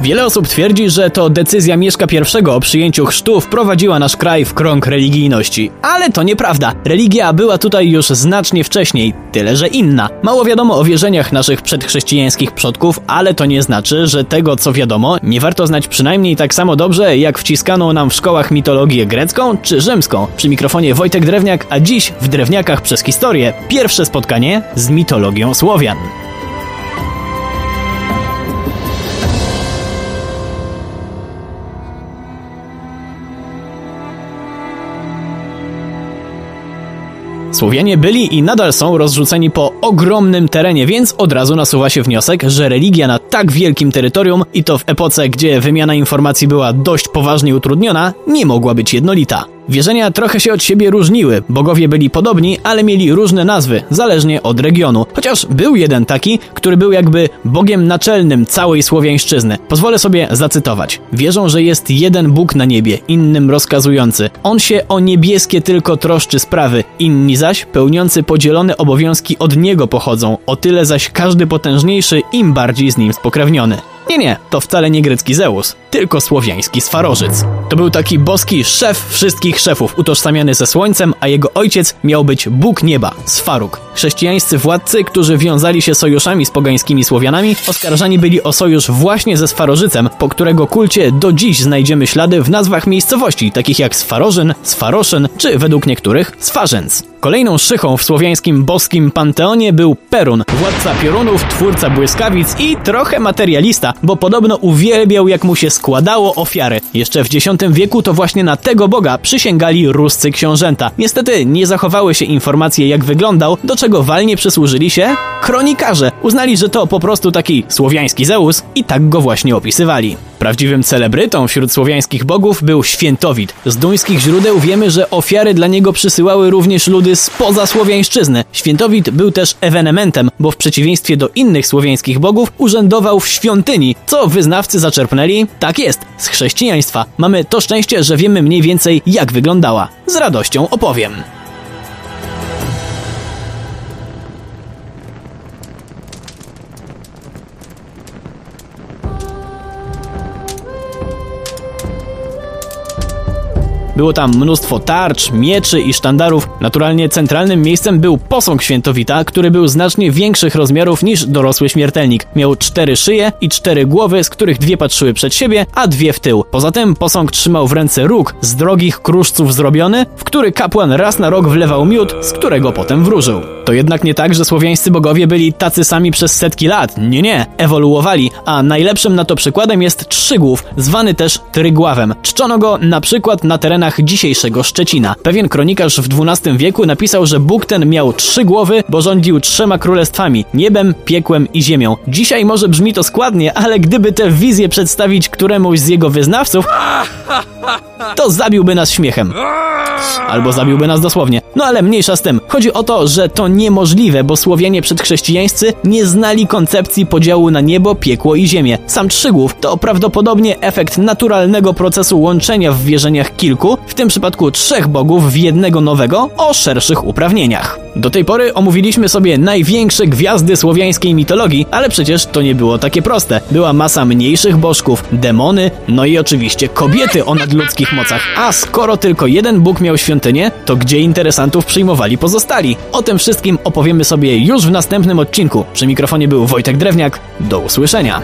Wiele osób twierdzi, że to decyzja Mieszka I o przyjęciu chrztu wprowadziła nasz kraj w krąg religijności. Ale to nieprawda. Religia była tutaj już znacznie wcześniej, tyle że inna. Mało wiadomo o wierzeniach naszych przedchrześcijańskich przodków, ale to nie znaczy, że tego co wiadomo nie warto znać przynajmniej tak samo dobrze, jak wciskano nam w szkołach mitologię grecką czy rzymską. Przy mikrofonie Wojtek Drewniak, a dziś w Drewniakach przez historię pierwsze spotkanie z mitologią Słowian. Słowianie byli i nadal są rozrzuceni po ogromnym terenie, więc od razu nasuwa się wniosek, że religia na tak wielkim terytorium i to w epoce, gdzie wymiana informacji była dość poważnie utrudniona, nie mogła być jednolita. Wierzenia trochę się od siebie różniły, bogowie byli podobni, ale mieli różne nazwy, zależnie od regionu. Chociaż był jeden taki, który był jakby bogiem naczelnym całej Słowiańszczyzny. Pozwolę sobie zacytować. Wierzą, że jest jeden Bóg na niebie, innym rozkazujący. On się o niebieskie tylko troszczy sprawy, inni zaś, pełniący podzielone obowiązki od niego pochodzą, o tyle zaś każdy potężniejszy im bardziej z nim spokrewniony. Nie, nie, to wcale nie grecki Zeus, tylko słowiański Swarożyc. To był taki boski szef wszystkich szefów, utożsamiany ze słońcem, a jego ojciec miał być Bóg nieba, Sfaruk. Chrześcijańscy władcy, którzy wiązali się sojuszami z pogańskimi Słowianami, oskarżani byli o sojusz właśnie ze Swarożycem, po którego kulcie do dziś znajdziemy ślady w nazwach miejscowości, takich jak Swarożyn, Swaroszyn, czy według niektórych Swarzęc. Kolejną szychą w słowiańskim boskim panteonie był Perun, władca piorunów, twórca błyskawic i trochę materialista, bo podobno uwielbiał jak mu się składało ofiary. Jeszcze w X wieku to właśnie na tego boga przysięgali ruscy książęta. Niestety nie zachowały się informacje jak wyglądał, do czego walnie przysłużyli się kronikarze. Uznali, że to po prostu taki słowiański Zeus i tak go właśnie opisywali. Prawdziwym celebrytą wśród słowiańskich bogów był Świętowit. Z duńskich źródeł wiemy, że ofiary dla niego przysyłały również ludy spoza słowiańszczyzny. Świętowit był też ewenementem, bo w przeciwieństwie do innych słowiańskich bogów urzędował w świątyni, co wyznawcy zaczerpnęli? Tak jest, z chrześcijaństwa. Mamy to szczęście, że wiemy mniej więcej jak wyglądała. Z radością opowiem. Było tam mnóstwo tarcz, mieczy i sztandarów. Naturalnie centralnym miejscem był posąg świętowita, który był znacznie większych rozmiarów niż dorosły śmiertelnik. Miał cztery szyje i cztery głowy, z których dwie patrzyły przed siebie, a dwie w tył. Poza tym posąg trzymał w ręce róg z drogich kruszców zrobiony, w który kapłan raz na rok wlewał miód, z którego potem wróżył. To jednak nie tak, że słowiańscy bogowie byli tacy sami przez setki lat. Nie, nie, ewoluowali, a najlepszym na to przykładem jest Trzygłów, zwany też Trygławem. Czczono go na przykład na terenach dzisiejszego Szczecina. Pewien kronikarz w XII wieku napisał, że Bóg ten miał trzy głowy, bo rządził trzema królestwami niebem, piekłem i ziemią. Dzisiaj może brzmi to składnie, ale gdyby tę wizję przedstawić któremuś z jego wyznawców, to zabiłby nas śmiechem. Albo zabiłby nas dosłownie. No ale mniejsza z tym. Chodzi o to, że to niemożliwe, bo Słowianie przedchrześcijańscy nie znali koncepcji podziału na niebo, piekło i ziemię. Sam Trzygłów to prawdopodobnie efekt naturalnego procesu łączenia w wierzeniach kilku, w tym przypadku trzech bogów w jednego nowego o szerszych uprawnieniach. Do tej pory omówiliśmy sobie największe gwiazdy słowiańskiej mitologii, ale przecież to nie było takie proste. Była masa mniejszych bożków, demony, no i oczywiście kobiety o nadludzkich mocach. A skoro tylko jeden bóg miał świątynię, to gdzie interesantów przyjmowali pozostali? O tym wszystkim opowiemy sobie już w następnym odcinku. Przy mikrofonie był Wojtek Drewniak. Do usłyszenia.